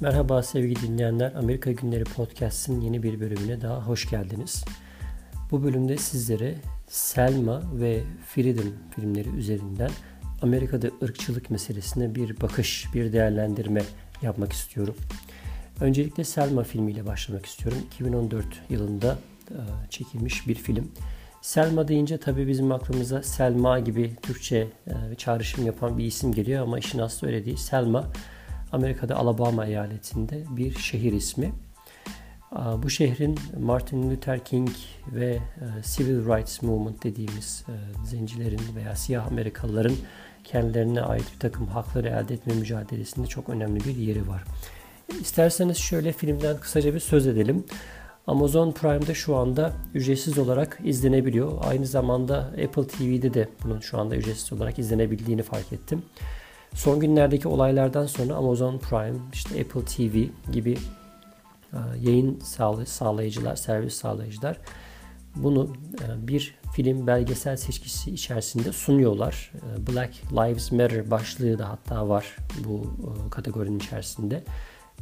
Merhaba sevgili dinleyenler. Amerika Günleri Podcast'ın yeni bir bölümüne daha hoş geldiniz. Bu bölümde sizlere Selma ve Freedom filmleri üzerinden Amerika'da ırkçılık meselesine bir bakış, bir değerlendirme yapmak istiyorum. Öncelikle Selma filmiyle başlamak istiyorum. 2014 yılında e, çekilmiş bir film. Selma deyince tabii bizim aklımıza Selma gibi Türkçe e, çağrışım yapan bir isim geliyor ama işin aslı öyle değil. Selma Amerika'da Alabama eyaletinde bir şehir ismi. Bu şehrin Martin Luther King ve e, Civil Rights Movement dediğimiz e, zencilerin veya siyah Amerikalıların kendilerine ait bir takım hakları elde etme mücadelesinde çok önemli bir yeri var. İsterseniz şöyle filmden kısaca bir söz edelim. Amazon Prime'da şu anda ücretsiz olarak izlenebiliyor. Aynı zamanda Apple TV'de de bunun şu anda ücretsiz olarak izlenebildiğini fark ettim. Son günlerdeki olaylardan sonra Amazon Prime, işte Apple TV gibi e, yayın sağlayıcılar, servis sağlayıcılar bunu e, bir film belgesel seçkisi içerisinde sunuyorlar. E, Black Lives Matter başlığı da hatta var bu kategorinin içerisinde.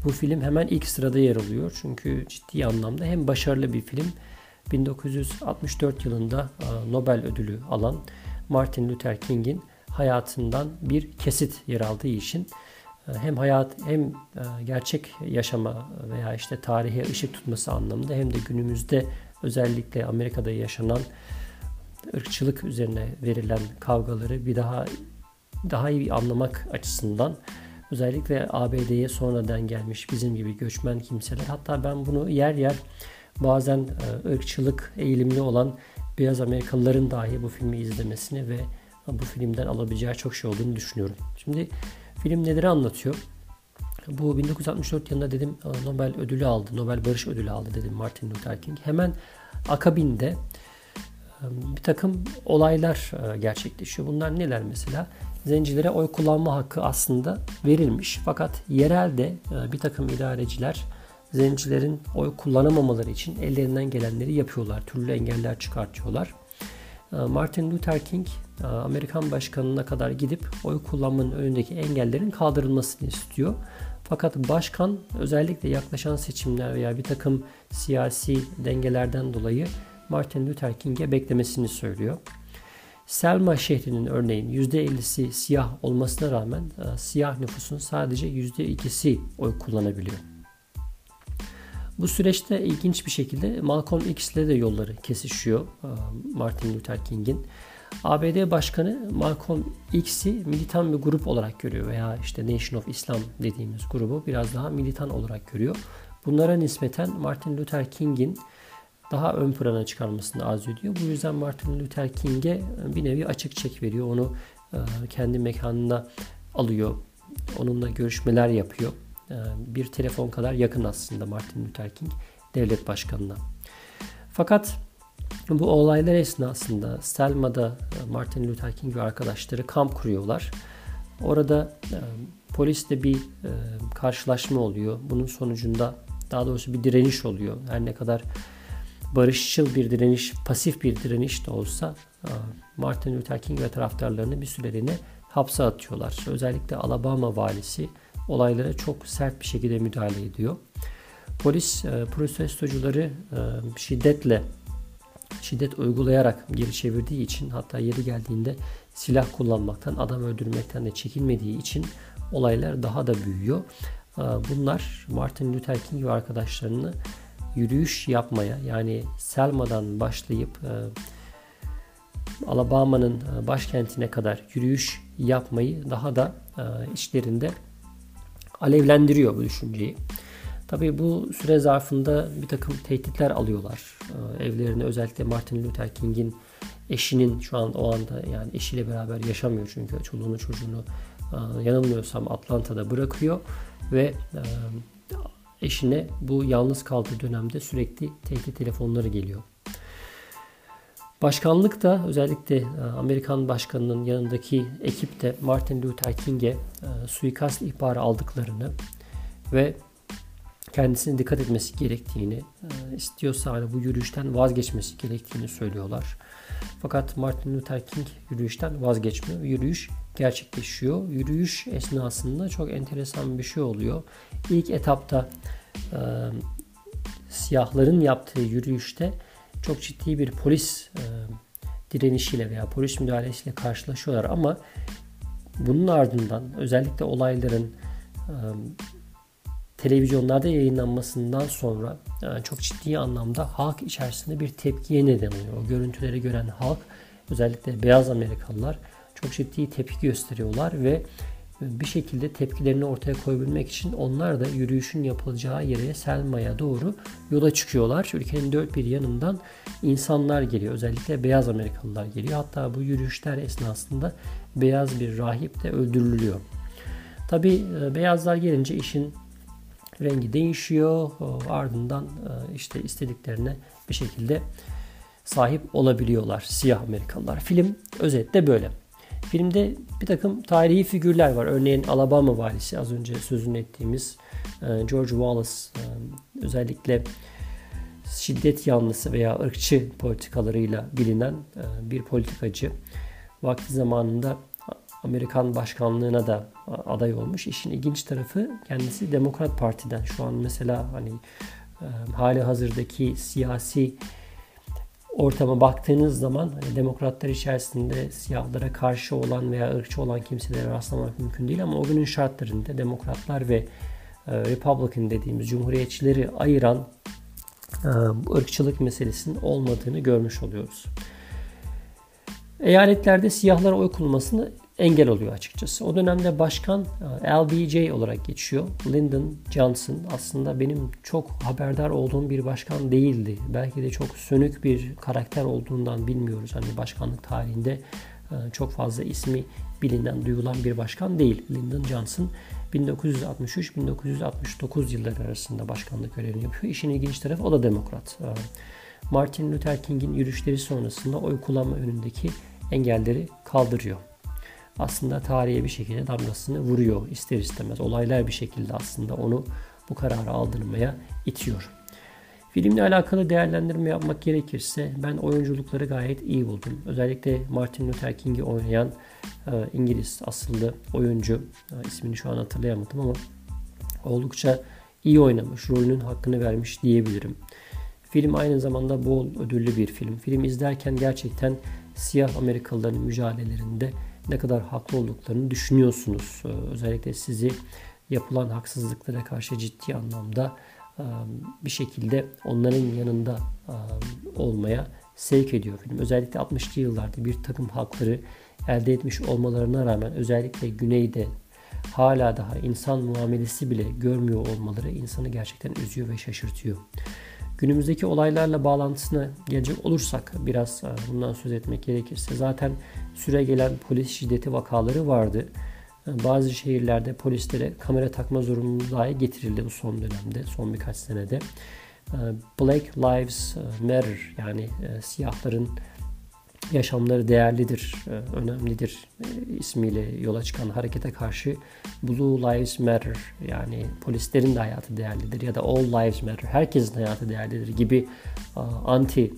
Bu film hemen ilk sırada yer alıyor. Çünkü ciddi anlamda hem başarılı bir film 1964 yılında Nobel ödülü alan Martin Luther King'in hayatından bir kesit yer aldığı için e, hem hayat hem e, gerçek yaşama veya işte tarihe ışık tutması anlamında hem de günümüzde özellikle Amerika'da yaşanan ırkçılık üzerine verilen kavgaları bir daha daha iyi anlamak açısından özellikle ABD'ye sonradan gelmiş bizim gibi göçmen kimseler hatta ben bunu yer yer bazen e, ırkçılık eğilimli olan beyaz Amerikalıların dahi bu filmi izlemesini ve bu filmden alabileceği çok şey olduğunu düşünüyorum. Şimdi film neleri anlatıyor? Bu 1964 yılında dedim Nobel ödülü aldı. Nobel Barış Ödülü aldı dedim Martin Luther King. Hemen akabinde bir takım olaylar gerçekleşiyor. Bunlar neler mesela? Zencilere oy kullanma hakkı aslında verilmiş. Fakat yerelde bir takım idareciler zencilerin oy kullanamamaları için ellerinden gelenleri yapıyorlar. Türlü engeller çıkartıyorlar. Martin Luther King Amerikan başkanına kadar gidip oy kullanmanın önündeki engellerin kaldırılmasını istiyor. Fakat başkan özellikle yaklaşan seçimler veya bir takım siyasi dengelerden dolayı Martin Luther King'e beklemesini söylüyor. Selma şehrinin örneğin %50'si siyah olmasına rağmen e, siyah nüfusun sadece %2'si oy kullanabiliyor. Bu süreçte ilginç bir şekilde Malcolm X ile de yolları kesişiyor e, Martin Luther King'in. ABD Başkanı Malcolm X'i militan bir grup olarak görüyor veya işte Nation of Islam dediğimiz grubu biraz daha militan olarak görüyor. Bunlara nispeten Martin Luther King'in daha ön plana çıkarmasını arzu ediyor. Bu yüzden Martin Luther King'e bir nevi açık çek veriyor. Onu e, kendi mekanına alıyor. Onunla görüşmeler yapıyor. E, bir telefon kadar yakın aslında Martin Luther King devlet başkanına. Fakat bu olaylar esnasında Selma'da e, Martin Luther King ve arkadaşları kamp kuruyorlar. Orada e, polisle bir e, karşılaşma oluyor. Bunun sonucunda daha doğrusu bir direniş oluyor. Her ne kadar barışçıl bir direniş, pasif bir direniş de olsa e, Martin Luther King ve taraftarlarını bir süreliğine hapse atıyorlar. Özellikle Alabama valisi olaylara çok sert bir şekilde müdahale ediyor. Polis e, protestocuları e, şiddetle şiddet uygulayarak geri çevirdiği için hatta yeri geldiğinde silah kullanmaktan, adam öldürmekten de çekinmediği için olaylar daha da büyüyor. Bunlar Martin Luther King ve arkadaşlarını yürüyüş yapmaya yani Selma'dan başlayıp e, Alabama'nın e, başkentine kadar yürüyüş yapmayı daha da e, içlerinde alevlendiriyor bu düşünceyi. Tabii bu süre zarfında bir takım tehditler alıyorlar. Ee, evlerine özellikle Martin Luther King'in eşinin şu an o anda yani eşiyle beraber yaşamıyor çünkü çoluğunu çocuğunu e, yanılmıyorsam Atlanta'da bırakıyor ve e, eşine bu yalnız kaldığı dönemde sürekli tehdit telefonları geliyor. Başkanlık da özellikle e, Amerikan başkanının yanındaki ekip de Martin Luther King'e suikast ihbarı aldıklarını ve kendisine dikkat etmesi gerektiğini, e, istiyorsa hani bu yürüyüşten vazgeçmesi gerektiğini söylüyorlar. Fakat Martin Luther King yürüyüşten vazgeçmiyor. Yürüyüş gerçekleşiyor. Yürüyüş esnasında çok enteresan bir şey oluyor. İlk etapta e, siyahların yaptığı yürüyüşte çok ciddi bir polis e, direnişiyle veya polis müdahalesiyle karşılaşıyorlar ama bunun ardından özellikle olayların e, televizyonlarda yayınlanmasından sonra yani çok ciddi anlamda halk içerisinde bir tepkiye neden oluyor. O görüntüleri gören halk özellikle beyaz Amerikalılar çok ciddi tepki gösteriyorlar ve bir şekilde tepkilerini ortaya koyabilmek için onlar da yürüyüşün yapılacağı yere Selma'ya doğru yola çıkıyorlar. Ülkenin dört bir yanından insanlar geliyor. Özellikle beyaz Amerikalılar geliyor. Hatta bu yürüyüşler esnasında beyaz bir rahip de öldürülüyor. Tabi e, beyazlar gelince işin rengi değişiyor. Ardından e, işte istediklerine bir şekilde sahip olabiliyorlar siyah Amerikalılar. Film özetle böyle. Filmde bir takım tarihi figürler var. Örneğin Alabama valisi az önce sözünü ettiğimiz e, George Wallace e, özellikle şiddet yanlısı veya ırkçı politikalarıyla bilinen bir politikacı. Vakti zamanında Amerikan başkanlığına da aday olmuş. İşin ilginç tarafı kendisi Demokrat Parti'den. Şu an mesela hani e, hali hazırdaki siyasi ortama baktığınız zaman hani demokratlar içerisinde siyahlara karşı olan veya ırkçı olan kimselere rastlamak mümkün değil ama o günün şartlarında demokratlar ve e, Republican dediğimiz cumhuriyetçileri ayıran e, ırkçılık meselesinin olmadığını görmüş oluyoruz. Eyaletlerde siyahlara oy kullanmasını engel oluyor açıkçası. O dönemde başkan e, LBJ olarak geçiyor. Lyndon Johnson aslında benim çok haberdar olduğum bir başkan değildi. Belki de çok sönük bir karakter olduğundan bilmiyoruz. Hani başkanlık tarihinde e, çok fazla ismi bilinen, duyulan bir başkan değil. Lyndon Johnson 1963-1969 yılları arasında başkanlık görevini yapıyor. İşin ilginç tarafı o da demokrat. E, Martin Luther King'in yürüyüşleri sonrasında oy kullanma önündeki engelleri kaldırıyor aslında tarihe bir şekilde damgasını vuruyor ister istemez. Olaylar bir şekilde aslında onu bu kararı aldırmaya itiyor. Filmle alakalı değerlendirme yapmak gerekirse ben oyunculukları gayet iyi buldum. Özellikle Martin Luther King'i oynayan e, İngiliz asıllı oyuncu e, ismini şu an hatırlayamadım ama oldukça iyi oynamış, rolünün hakkını vermiş diyebilirim. Film aynı zamanda bol ödüllü bir film. Film izlerken gerçekten siyah Amerikalıların mücadelelerinde ne kadar haklı olduklarını düşünüyorsunuz. Ee, özellikle sizi yapılan haksızlıklara karşı ciddi anlamda e, bir şekilde onların yanında e, olmaya sevk ediyor film. Özellikle 60'lı yıllarda bir takım hakları elde etmiş olmalarına rağmen özellikle güneyde hala daha insan muamelesi bile görmüyor olmaları insanı gerçekten üzüyor ve şaşırtıyor. Günümüzdeki olaylarla bağlantısına gelecek olursak biraz e, bundan söz etmek gerekirse zaten süre gelen polis şiddeti vakaları vardı. E, bazı şehirlerde polislere kamera takma zorunluluğu getirildi bu son dönemde, son birkaç senede. E, Black Lives Matter yani siyahların yaşamları değerlidir, e, önemlidir e, ismiyle yola çıkan harekete karşı Blue Lives Matter yani polislerin de hayatı değerlidir ya da All Lives Matter herkesin hayatı değerlidir gibi anti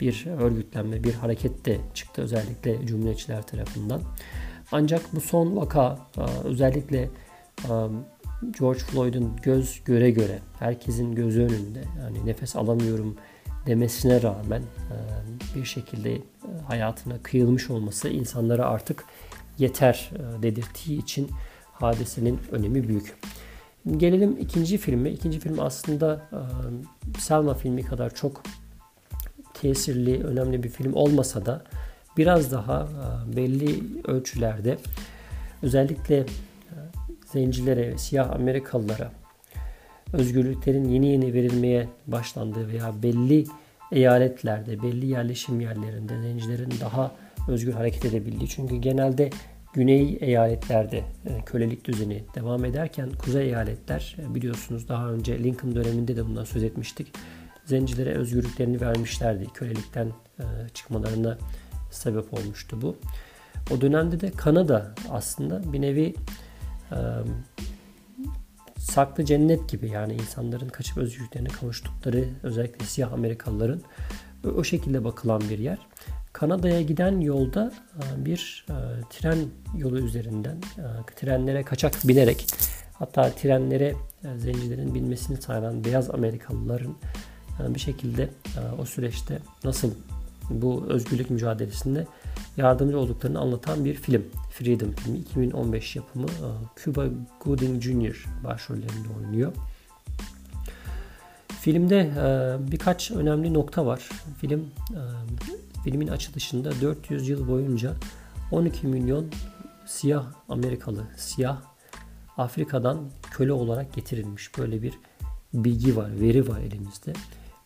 bir örgütlenme, bir hareket de çıktı özellikle Cumhuriyetçiler tarafından. Ancak bu son vaka özellikle George Floyd'un göz göre göre herkesin gözü önünde yani nefes alamıyorum demesine rağmen e, bir şekilde hayatına kıyılmış olması insanlara artık yeter e, dedirttiği için hadisenin önemi büyük. Gelelim ikinci filme. İkinci film aslında Selma filmi kadar çok tesirli, önemli bir film olmasa da biraz daha belli ölçülerde özellikle zencilere, siyah Amerikalılara özgürlüklerin yeni yeni verilmeye başlandığı veya belli eyaletlerde, belli yerleşim yerlerinde zencilerin daha özgür hareket edebildiği. Çünkü genelde güney eyaletlerde e, kölelik düzeni devam ederken kuzey eyaletler e, biliyorsunuz daha önce Lincoln döneminde de bundan söz etmiştik. Zencilere özgürlüklerini vermişlerdi. Kölelikten e, çıkmalarına sebep olmuştu bu. O dönemde de Kanada aslında bir nevi saklı cennet gibi yani insanların kaçıp özgürlüklerine kavuştukları özellikle siyah Amerikalıların o şekilde bakılan bir yer. Kanada'ya giden yolda e, bir e, tren yolu üzerinden e, trenlere kaçak binerek hatta trenlere zencilerin binmesini sağlayan beyaz Amerikalıların bir şekilde o süreçte nasıl bu özgürlük mücadelesinde yardımcı olduklarını anlatan bir film. Freedom filmi 2015 yapımı Cuba Gooding Jr. başrollerinde oynuyor. Filmde birkaç önemli nokta var. Film filmin açılışında 400 yıl boyunca 12 milyon siyah Amerikalı, siyah Afrika'dan köle olarak getirilmiş. Böyle bir bilgi var, veri var elimizde.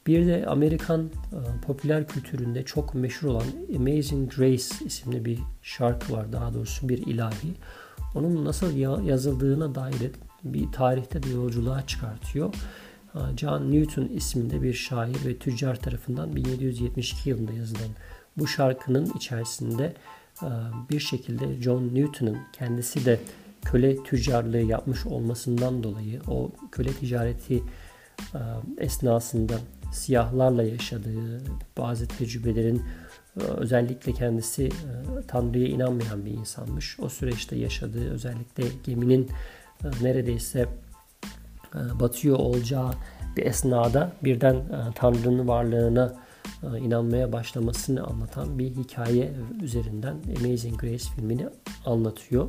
Bir de Amerikan e, popüler kültüründe çok meşhur olan Amazing Grace isimli bir şarkı var. Daha doğrusu bir ilahi. Onun nasıl yazıldığına dair bir tarihte de yolculuğa çıkartıyor. John Newton isminde bir şair ve tüccar tarafından 1772 yılında yazılan bu şarkının içerisinde e, bir şekilde John Newton'un kendisi de köle tüccarlığı yapmış olmasından dolayı o köle ticareti e, esnasında siyahlarla yaşadığı bazı tecrübelerin e, özellikle kendisi Tanrı'ya inanmayan bir insanmış. O süreçte yaşadığı özellikle geminin neredeyse batıyor olacağı bir esnada birden Tanrı'nın varlığına e, inanmaya başlamasını anlatan bir hikaye üzerinden Amazing Grace filmini anlatıyor.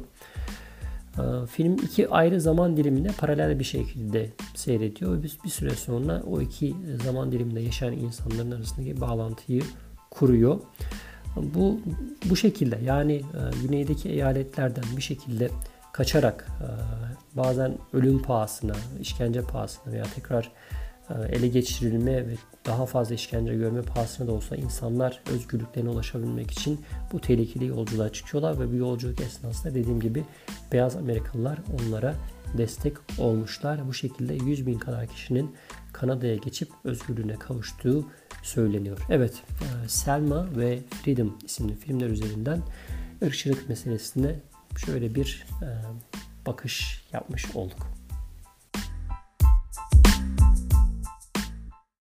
E, film iki ayrı zaman diliminde paralel bir şekilde seyrediyor. Biz bir süre sonra o iki zaman diliminde yaşayan insanların arasındaki bağlantıyı kuruyor. Bu bu şekilde yani e, güneydeki eyaletlerden bir şekilde kaçarak bazen ölüm pahasına, işkence pahasına veya tekrar e, ele geçirilme ve daha fazla işkence görme pahasına da olsa insanlar özgürlüklerine ulaşabilmek için bu tehlikeli yolculuğa çıkıyorlar ve bu yolculuk esnasında dediğim gibi beyaz Amerikalılar onlara destek olmuşlar. Bu şekilde 100 bin kadar kişinin Kanada'ya geçip özgürlüğüne kavuştuğu söyleniyor. Evet, e, Selma ve Freedom isimli filmler üzerinden ırkçılık meselesine şöyle bir e, bakış yapmış olduk.